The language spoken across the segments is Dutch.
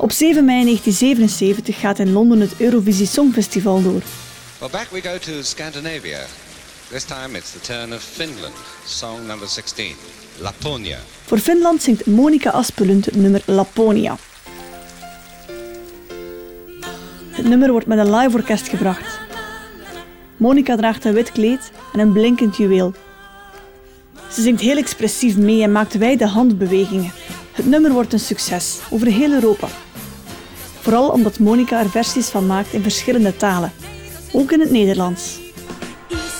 Op 7 mei 1977 gaat in Londen het Eurovisie Songfestival door. Well, back we go to Scandinavia. This time it's the turn of Finland. Song number 16, Laponia. Voor Finland zingt Monica Aspelund het nummer Laponia. Het nummer wordt met een live orkest gebracht. Monica draagt een wit kleed en een blinkend juweel. Ze zingt heel expressief mee en maakt wijde handbewegingen. Het nummer wordt een succes over heel Europa. Vooral omdat Monica er versies van maakt in verschillende talen, ook in het Nederlands. Isoleer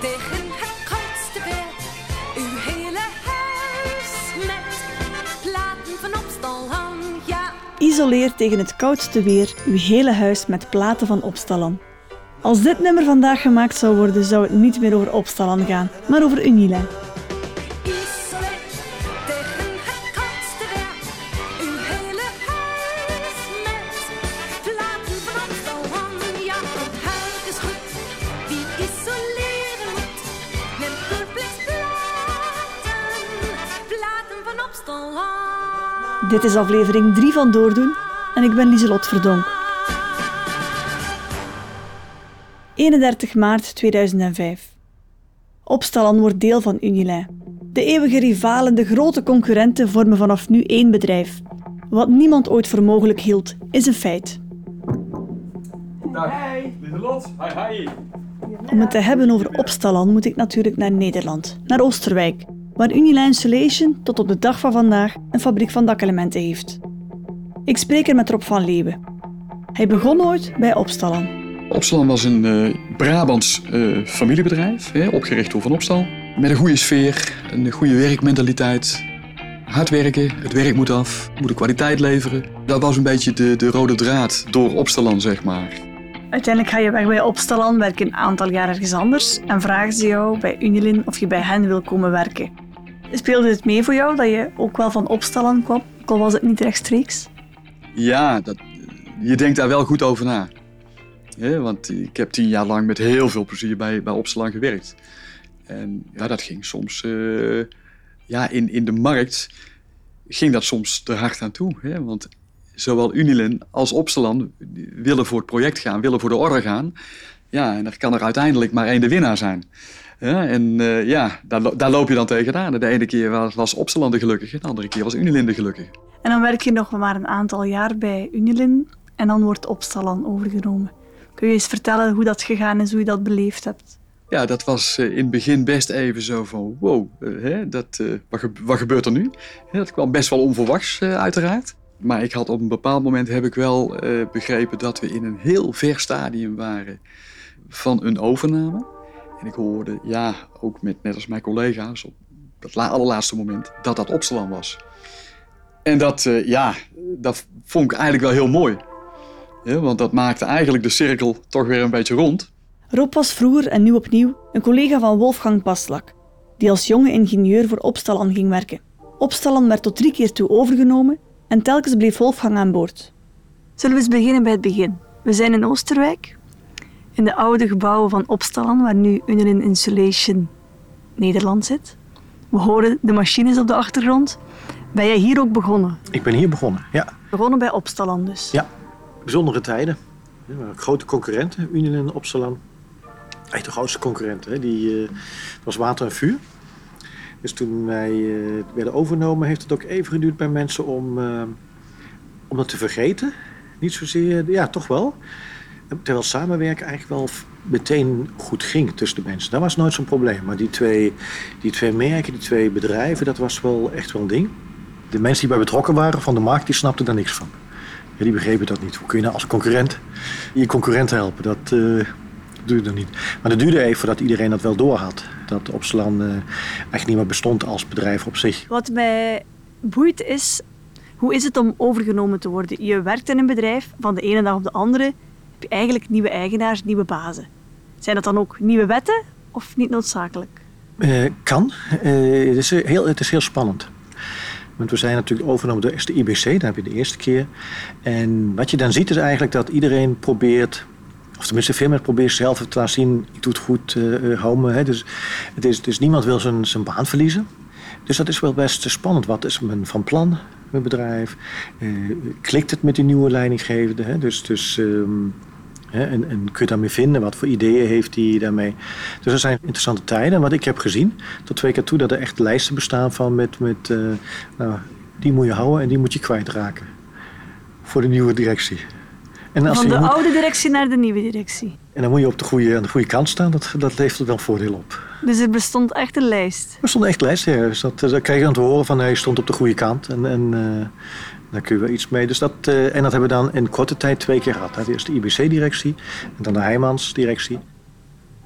tegen het koudste weer. Uw hele huis met platen van opstalhang. Ja, Isoleer tegen het koudste weer uw hele huis met platen van Opstallan. Als dit nummer vandaag gemaakt zou worden, zou het niet meer over Opstallan gaan, maar over Unilein. Dit is aflevering 3 van Doordoen en ik ben Lieselot Verdonk. 31 maart 2005. Opstallan wordt deel van Unilein. De eeuwige rivalen, de grote concurrenten vormen vanaf nu één bedrijf. Wat niemand ooit voor mogelijk hield, is een feit. Dag, Lieselot. Hi, hi. Om het te hebben over Opstallan moet ik natuurlijk naar Nederland, naar Oosterwijk, waar Unilein Insulation tot op de dag van vandaag een fabriek van dakelementen heeft. Ik spreek er met Rob van Leeuwen. Hij begon ooit bij Opstallan. Opstal was een eh, Brabants eh, familiebedrijf, hè, opgericht door Van Opstal. Met een goede sfeer, een goede werkmentaliteit. Hard werken, het werk moet af, moet de kwaliteit leveren. Dat was een beetje de, de rode draad door Opstallan, zeg maar. Uiteindelijk ga je weg bij Opstallan, werk een aantal jaar ergens anders en vragen ze jou bij Unilin of je bij hen wil komen werken. Speelde het mee voor jou dat je ook wel van Opstallan kwam, al was het niet rechtstreeks? Ja, dat, je denkt daar wel goed over na. Hè, want ik heb tien jaar lang met heel veel plezier bij, bij gewerkt. En ja, dat ging soms... eh, ja, in, in de markt ging dat soms te hard aan toe. Hè? Want zowel Unilen als Opstallan willen voor het project gaan, willen voor de order gaan. Ja, en er kan er uiteindelijk maar één de winnaar zijn. Ja, en eh, ja, daar, daar loop je dan tegenaan. De ene keer was, was Opstallan de andere keer was Unilin de gelukkige. En dan werk je nog maar een aantal jaar bij Unilin en dan wordt Opstallan overgenomen. Kun je eens vertellen hoe dat gegaan is, hoe je dat beleefd hebt? Ja, dat was eh, in het begin best even zo van wow, eh, hè, dat, wat, ge- wat gebeurt er nu? Dat kwam best wel onverwachts uiteraard. Maar ik had op een bepaald moment heb ik wel begrepen dat we in een heel ver stadium waren van een overname. En ik hoorde, ja, ook met, net als mijn collega's op dat la- allerlaatste moment, dat dat Opstallan was. En dat, eh, ja, dat vond ik eigenlijk wel heel mooi. Ja, want dat maakte eigenlijk de cirkel toch weer een beetje rond. Rob was vroeger en nu opnieuw een collega van Wolfgang Paslak, die als jonge ingenieur voor Opstallan ging werken. Opstallan werd tot drie keer toe overgenomen en telkens bleef Wolfgang aan boord. Zullen we eens beginnen bij het begin? We zijn in Oosterwijk, in de oude gebouwen van Opstallan, waar nu Unilin Insulation Nederland zit. We horen de machines op de achtergrond. Ben jij hier ook begonnen? Ik ben hier begonnen, ja. Begonnen bij Opstallan dus. ja. Bijzondere tijden. Grote concurrenten, Unilin en Opsalan. Echt de grootste concurrenten. Hè. Die, eh, het was water en vuur. Dus toen wij eh, werden overgenomen, heeft het ook even geduurd bij mensen om, eh, om dat te vergeten. Niet zozeer, ja, toch wel. Terwijl samenwerken eigenlijk wel meteen goed ging tussen de mensen. Dat was nooit zo'n probleem. Maar die twee, die twee merken, die twee bedrijven, dat was wel echt wel een ding. De mensen die bij betrokken waren van de markt, die snapten daar niks van. Ja, die begrepen dat niet. Hoe kun je nou als concurrent je concurrent helpen? Dat eh, doe je dan niet. Maar dat duurde even voordat iedereen dat wel doorhad. Dat Opslan eh echt niet meer bestond als bedrijf op zich. Wat mij boeit is, hoe is het om overgenomen te worden? Je werkt in een bedrijf, van de ene dag op de andere eigenlijk nieuwe eigenaars, nieuwe bazen. Zijn dat dan ook nieuwe wetten of niet noodzakelijk? Eh, kan. Eh, het, is heel, het is heel spannend. Want we zijn natuurlijk overgenomen door de IBC, dat heb je de eerste keer. En wat je dan ziet is eigenlijk dat iedereen probeert, of tenminste veel mensen proberen zelf te laten zien, ik doe het goed, eh eh, hou. Hè. Dus, het is, dus niemand wil zijn, zijn baan verliezen. Dus dat is wel best spannend. Wat is men van plan? het bedrijf? Eh, klikt het met die nieuwe leidinggevende? Hè? Dus, dus, ehm, hè, en, en kun je daarmee vinden? Wat voor ideeën heeft hij daarmee? Dus er zijn interessante tijden. En wat ik heb gezien, tot twee keer toe, dat er echt lijsten bestaan van met, met eh, nou, die moet je houden en die moet je kwijtraken. Voor de nieuwe directie. En, als Van de moet- oude directie naar de nieuwe directie. en dan moet je op de goede, aan de goede kant staan. Dat, dat levert wel voordeel op. Dus er bestond echt een lijst. Er stond echt lijst, ja. Dus dat, dat krijg je dan te horen van hij stond op de goede kant. En, en eh, daar kun je wel iets mee. Dus dat, eh, en dat hebben we dan in korte tijd twee keer gehad. Eerst de IBC-directie en dan de Heijmans-directie.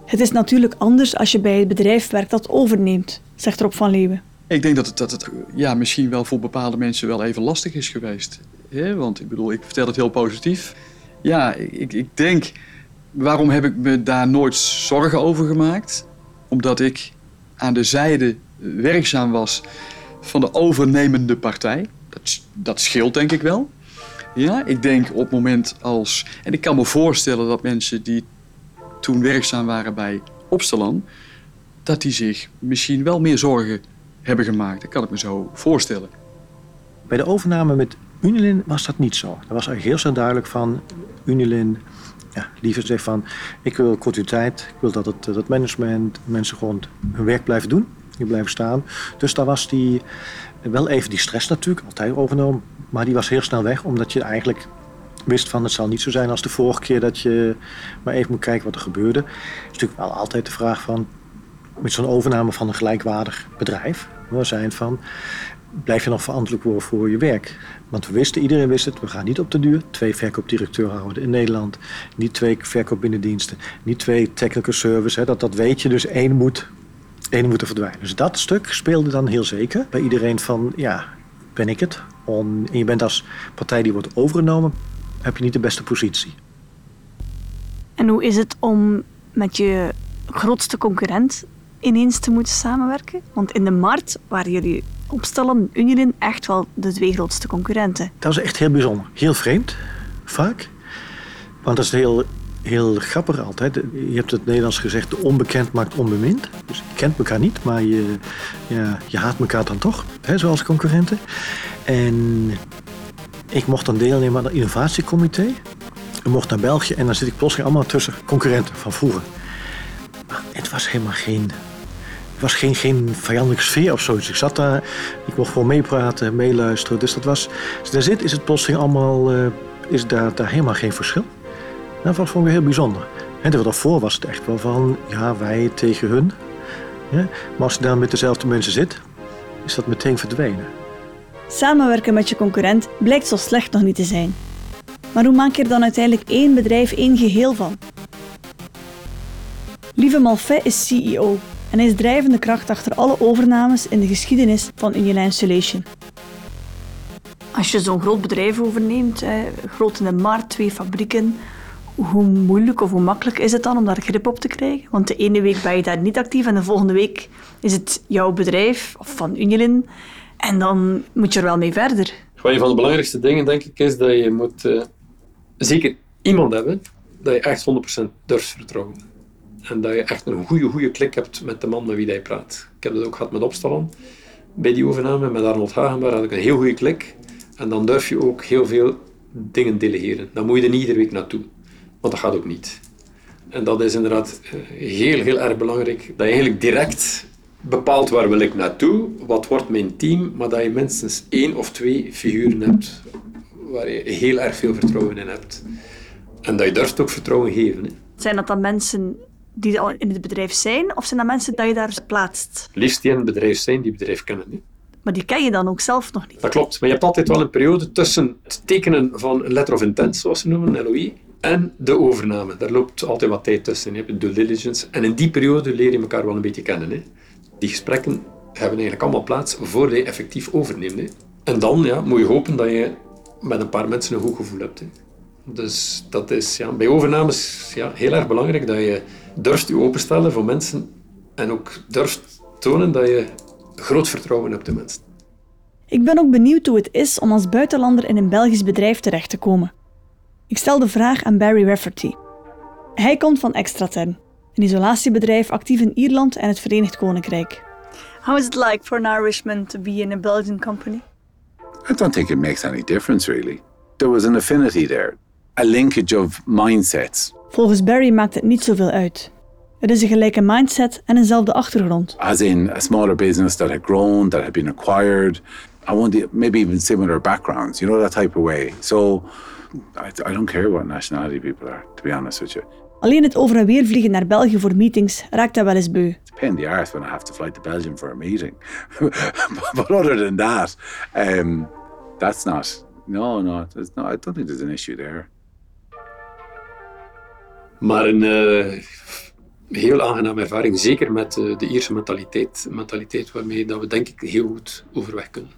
Het is natuurlijk anders als je bij het bedrijf werkt dat overneemt, zegt Rob van Leeuwen. Ik denk dat het, dat het ja, misschien wel voor bepaalde mensen wel even lastig is geweest. hè? want ik bedoel, ik vertel het heel positief. Ja, ik, ik denk, waarom heb ik me daar nooit zorgen over gemaakt? Omdat ik aan de zijde werkzaam was van de overnemende partij. Dat, dat scheelt denk ik wel. Ja, ik denk op het moment als... En ik kan me voorstellen dat mensen die toen werkzaam waren bij Opstelan... dat die zich misschien wel meer zorgen hebben gemaakt. Dat kan ik me zo voorstellen. Bij de overname met Unilin was dat niet zo. Dat was eigenlijk heel snel duidelijk van Unilin. Ja, liever zegt van ik wil continuïteit. Ik wil dat het dat het management, mensen gewoon hun werk blijven doen. Die blijven staan. Dus daar was die wel even die stress natuurlijk, altijd overgenomen. Maar die was heel snel weg, omdat je eigenlijk wist van het zal niet zo zijn als de vorige keer dat je maar even moet kijken wat er gebeurde. Het is natuurlijk wel altijd de vraag van met zo'n overname van een gelijkwaardig bedrijf. We zijn van blijf je nog verantwoordelijk worden voor je werk. Want we wisten, iedereen wist het, we gaan niet op de duur twee verkoopdirecteuren houden in Nederland. Niet twee verkoopbinnendiensten, niet twee technical service. Hè, dat, dat weet je, dus één moet, één moet er verdwijnen. Dus dat stuk speelde dan heel zeker bij iedereen van, ja, ben ik het? En je bent als partij die wordt overgenomen, heb je niet de beste positie. En hoe is het om met je grootste concurrent ineens te moeten samenwerken? Want in de markt waren jullie opstellen, Unilin, echt wel de twee grootste concurrenten. Dat was echt heel bijzonder. Heel vreemd, vaak. Want dat is heel, heel grappig altijd. Je hebt het Nederlands gezegd, onbekend maakt onbemind. Dus je kent elkaar niet, maar je, ja, je haat elkaar dan toch, hè, zoals concurrenten. En ik mocht dan deelnemen aan het innovatiecomité. Ik mocht naar België en dan zit ik plotseling allemaal tussen concurrenten van vroeger. Maar het was helemaal geen was geen, geen vijandelijke sfeer of zoiets. Ik zat daar, ik mocht gewoon meepraten, meeluisteren. Dus dat was, je daar zit, is het plotseling allemaal, eh, is daar, daar helemaal geen verschil. Dat was gewoon weer heel bijzonder. En daarvoor was het echt wel van, ja, wij tegen hun. Ja, maar als je dan met dezelfde mensen zit, is dat meteen verdwenen. Samenwerken met je concurrent blijkt zo slecht nog niet te zijn. Maar hoe maak je er dan uiteindelijk één bedrijf, één geheel van? Lieve Malfait is CEO en hij is drijvende kracht achter alle overnames in de geschiedenis van Unilin Insulation. Als je zo'n groot bedrijf overneemt, hè, groot in de markt, twee fabrieken, hoe moeilijk of hoe makkelijk is het dan om daar grip op te krijgen? Want de ene week ben je daar niet actief en de volgende week is het jouw bedrijf of van Unilin en dan moet je er wel mee verder. Een van de belangrijkste dingen, denk ik, is dat je moet eh, zeker iemand hebben dat je echt 100% durft vertrouwen. En dat je echt een goede, goede klik hebt met de man met wie hij praat. Ik heb dat ook gehad met Opstallen. Bij die overname met Arnold Hagenbaar had ik een heel goede klik. En dan durf je ook heel veel dingen delegeren. Dan moet je er niet iedere week naartoe. Want dat gaat ook niet. En dat is inderdaad eh, heel, heel erg belangrijk. Dat je eigenlijk direct bepaalt waar wil ik naartoe, wat wordt mijn team, maar dat je minstens één of twee figuren hebt waar je heel erg veel vertrouwen in hebt. En dat je durft ook vertrouwen geven. Hè. Zijn dat dan mensen die al in het bedrijf zijn, of zijn dat mensen dat je daar plaatst? Liefst die in het bedrijf zijn, die het bedrijf kennen. Hè. Maar die ken je dan ook zelf nog niet. Dat klopt, maar je hebt altijd wel een periode tussen het tekenen van een letter of intent, zoals ze noemen, een LOI, en de overname. Daar loopt altijd wat tijd tussen. Je hebt due diligence. En in die periode leer je elkaar wel een beetje kennen. Hè. Die gesprekken hebben eigenlijk allemaal plaats voordat je effectief overneemt. En dan ja, moet je hopen dat je met een paar mensen een goed gevoel hebt. Hè. Dus dat is ja, bij overnames ja, heel erg belangrijk dat je durft je openstellen voor mensen en ook durft tonen dat je groot vertrouwen hebt in mensen. Ik ben ook benieuwd hoe het is om als buitenlander in een Belgisch bedrijf terecht te komen. Ik stel de vraag aan Barry Rafferty. Hij komt van Extraterm, een isolatiebedrijf actief in Ierland en het Verenigd Koninkrijk. How is it like for an Irishman to be in a Belgian company? I don't think it makes any difference, really. There was an affinity there, a linkage of mindsets. Volgens Barry maakt het niet zoveel uit. Het is een gelijke mindset en eenzelfde achtergrond. as in a smaller business that had grown, that had been acquired. I want maybe even similar backgrounds, you know, that type of way. So I, I don't care what nationality people are, to be honest with you. Alleen het over en weer vliegen naar België voor meetings raakt hij wel eens beu. It's a pain in the arse when I have to fly to Belgium for a meeting. but other than that, um, that's not, no, no, there's no, I don't think there's an issue there. Maar een eh, heel aangename ervaring, zeker met eh, de Ierse mentaliteit. Een mentaliteit waarmee dat we denk ik heel goed overweg kunnen.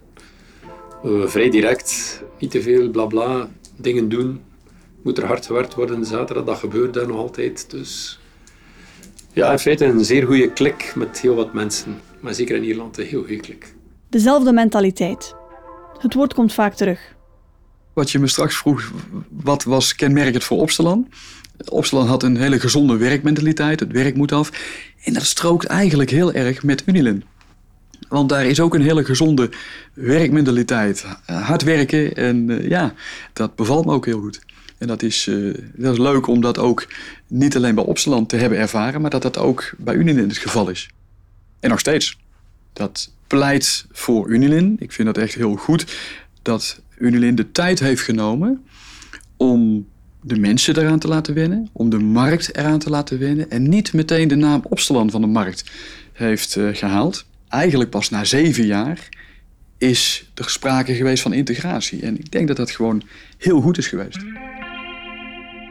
Eh, vrij direct, niet te veel blabla, dingen doen. Moet er hard gewerkt worden zaterdag, dat gebeurt daar nog altijd. Dus ja, in feite een zeer goede klik met heel wat mensen. Maar zeker in Ierland een heel goede klik. Dezelfde mentaliteit. Het woord komt vaak terug. Wat je me straks vroeg, wat was kenmerkend voor Opstelan? Opstelan had een hele gezonde werkmentaliteit, het werk moet af. En dat strookt eigenlijk heel erg met Unilin. Want daar is ook een hele gezonde werkmentaliteit. Eh, Hard werken en eh, ja, dat bevalt me ook heel goed. En dat is, is leuk om dat ook niet alleen bij Opstelan te hebben ervaren, maar dat dat ook bij Unilin het geval is. En nog steeds. Dat pleit voor Unilin. Ik vind dat echt heel goed dat Unilin de tijd heeft genomen om de mensen eraan te laten wennen, om de markt eraan te laten wennen en niet meteen de naam Opstelan van de markt heeft eh, gehaald. Eigenlijk pas na zeven jaar is er sprake geweest van integratie. En ik denk dat dat gewoon heel goed is geweest.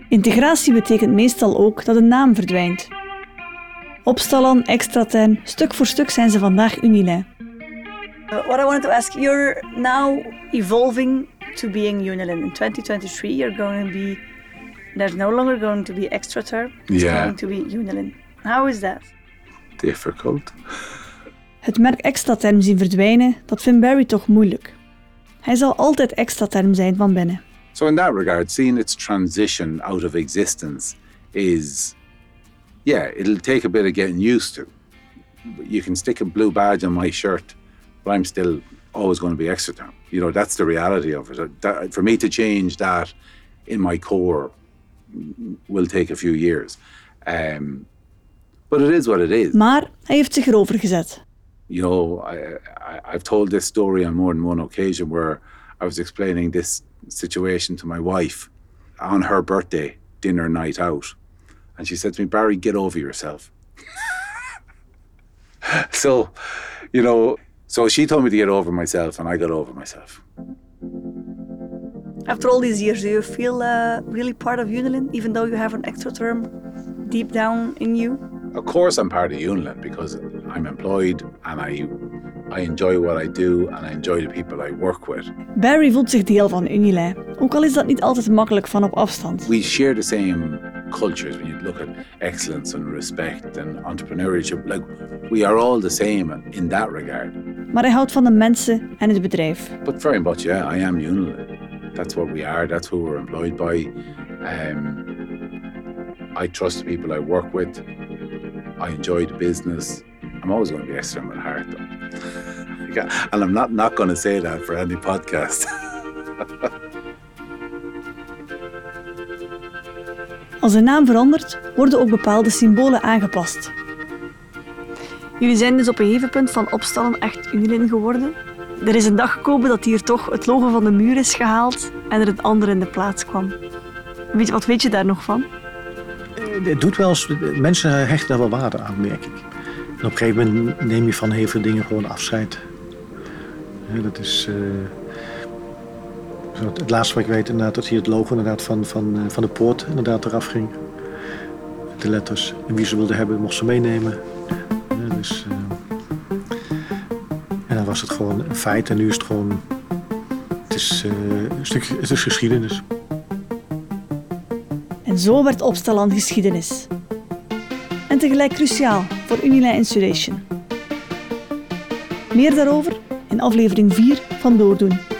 Integratie betekent meestal ook dat een naam verdwijnt. Opstallan, Extraterm, stuk voor stuk zijn ze vandaag Unilin. Uh, what I wanted to ask, you're now evolving to being Unilin. In 2023 you're going to be, there's no longer going to be Extraterm, it's Yeah. going to be Unilin. How is that? Difficult. Het merk Extraterm zien verdwijnen, dat vindt Barry toch moeilijk. Hij zal altijd Extraterm zijn van binnen. So in that regard, seeing its transition out of existence is, yeah, it'll take a bit of getting used to. You can stick a blue badge on my shirt, but I'm still always going to be extra term. You know, that's the reality of it. That, for me to change that in my core will take a few years. Um, but it is what it is. Maar hij heeft zich erover gezet. You know, I, I, I've told this story on more than one occasion where I was explaining this situation to my wife on her birthday dinner night out. And she said to me, Barry, get over yourself. so, you know, so she told me to get over myself, and I got over myself. After all these years, do you feel uh, really part of Unilin, even though you have an extra term deep down in you? Of course, I'm part of Unilin because I'm employed and I, I enjoy what I do and I enjoy the people I work with. Barry voelt zich deel van Unilin, ook al is dat niet altijd makkelijk van op afstand. we share the same cultures when you look at excellence and respect and entrepreneurship like we are all the same in that regard Maar hij houdt van de mensen en het bedrijf. but very much yeah i am Unilever. that's what we are that's who we're employed by um, i trust the people i work with i enjoy the business i'm always going to be extra at heart though and i'm not not going to say that for any podcast Als de naam verandert, worden ook bepaalde symbolen aangepast. Jullie zijn dus op een gegeven punt van opstallen echt Unilin geworden. Er is een dag gekomen dat hier toch het logo van de muur is gehaald en er een ander in de plaats kwam. Weet, wat weet je daar nog van? Het doet wel eens, mensen hechten daar wel waarde aan, merk ik. En op een gegeven moment neem je van heel veel dingen gewoon afscheid. Dat is. eh, het laatste wat ik weet, inderdaad, dat hier het logo inderdaad van, van, eh, van de poort inderdaad eraf ging. De letters. En wie ze wilde hebben, mocht ze meenemen. Dus, eh, en dan was het gewoon een feit en nu is het gewoon. Het is, een stukje, het is geschiedenis. En zo werd Opstalland geschiedenis. En tegelijk cruciaal voor Unilin Insulation. Meer daarover in aflevering 4 van Doordoen.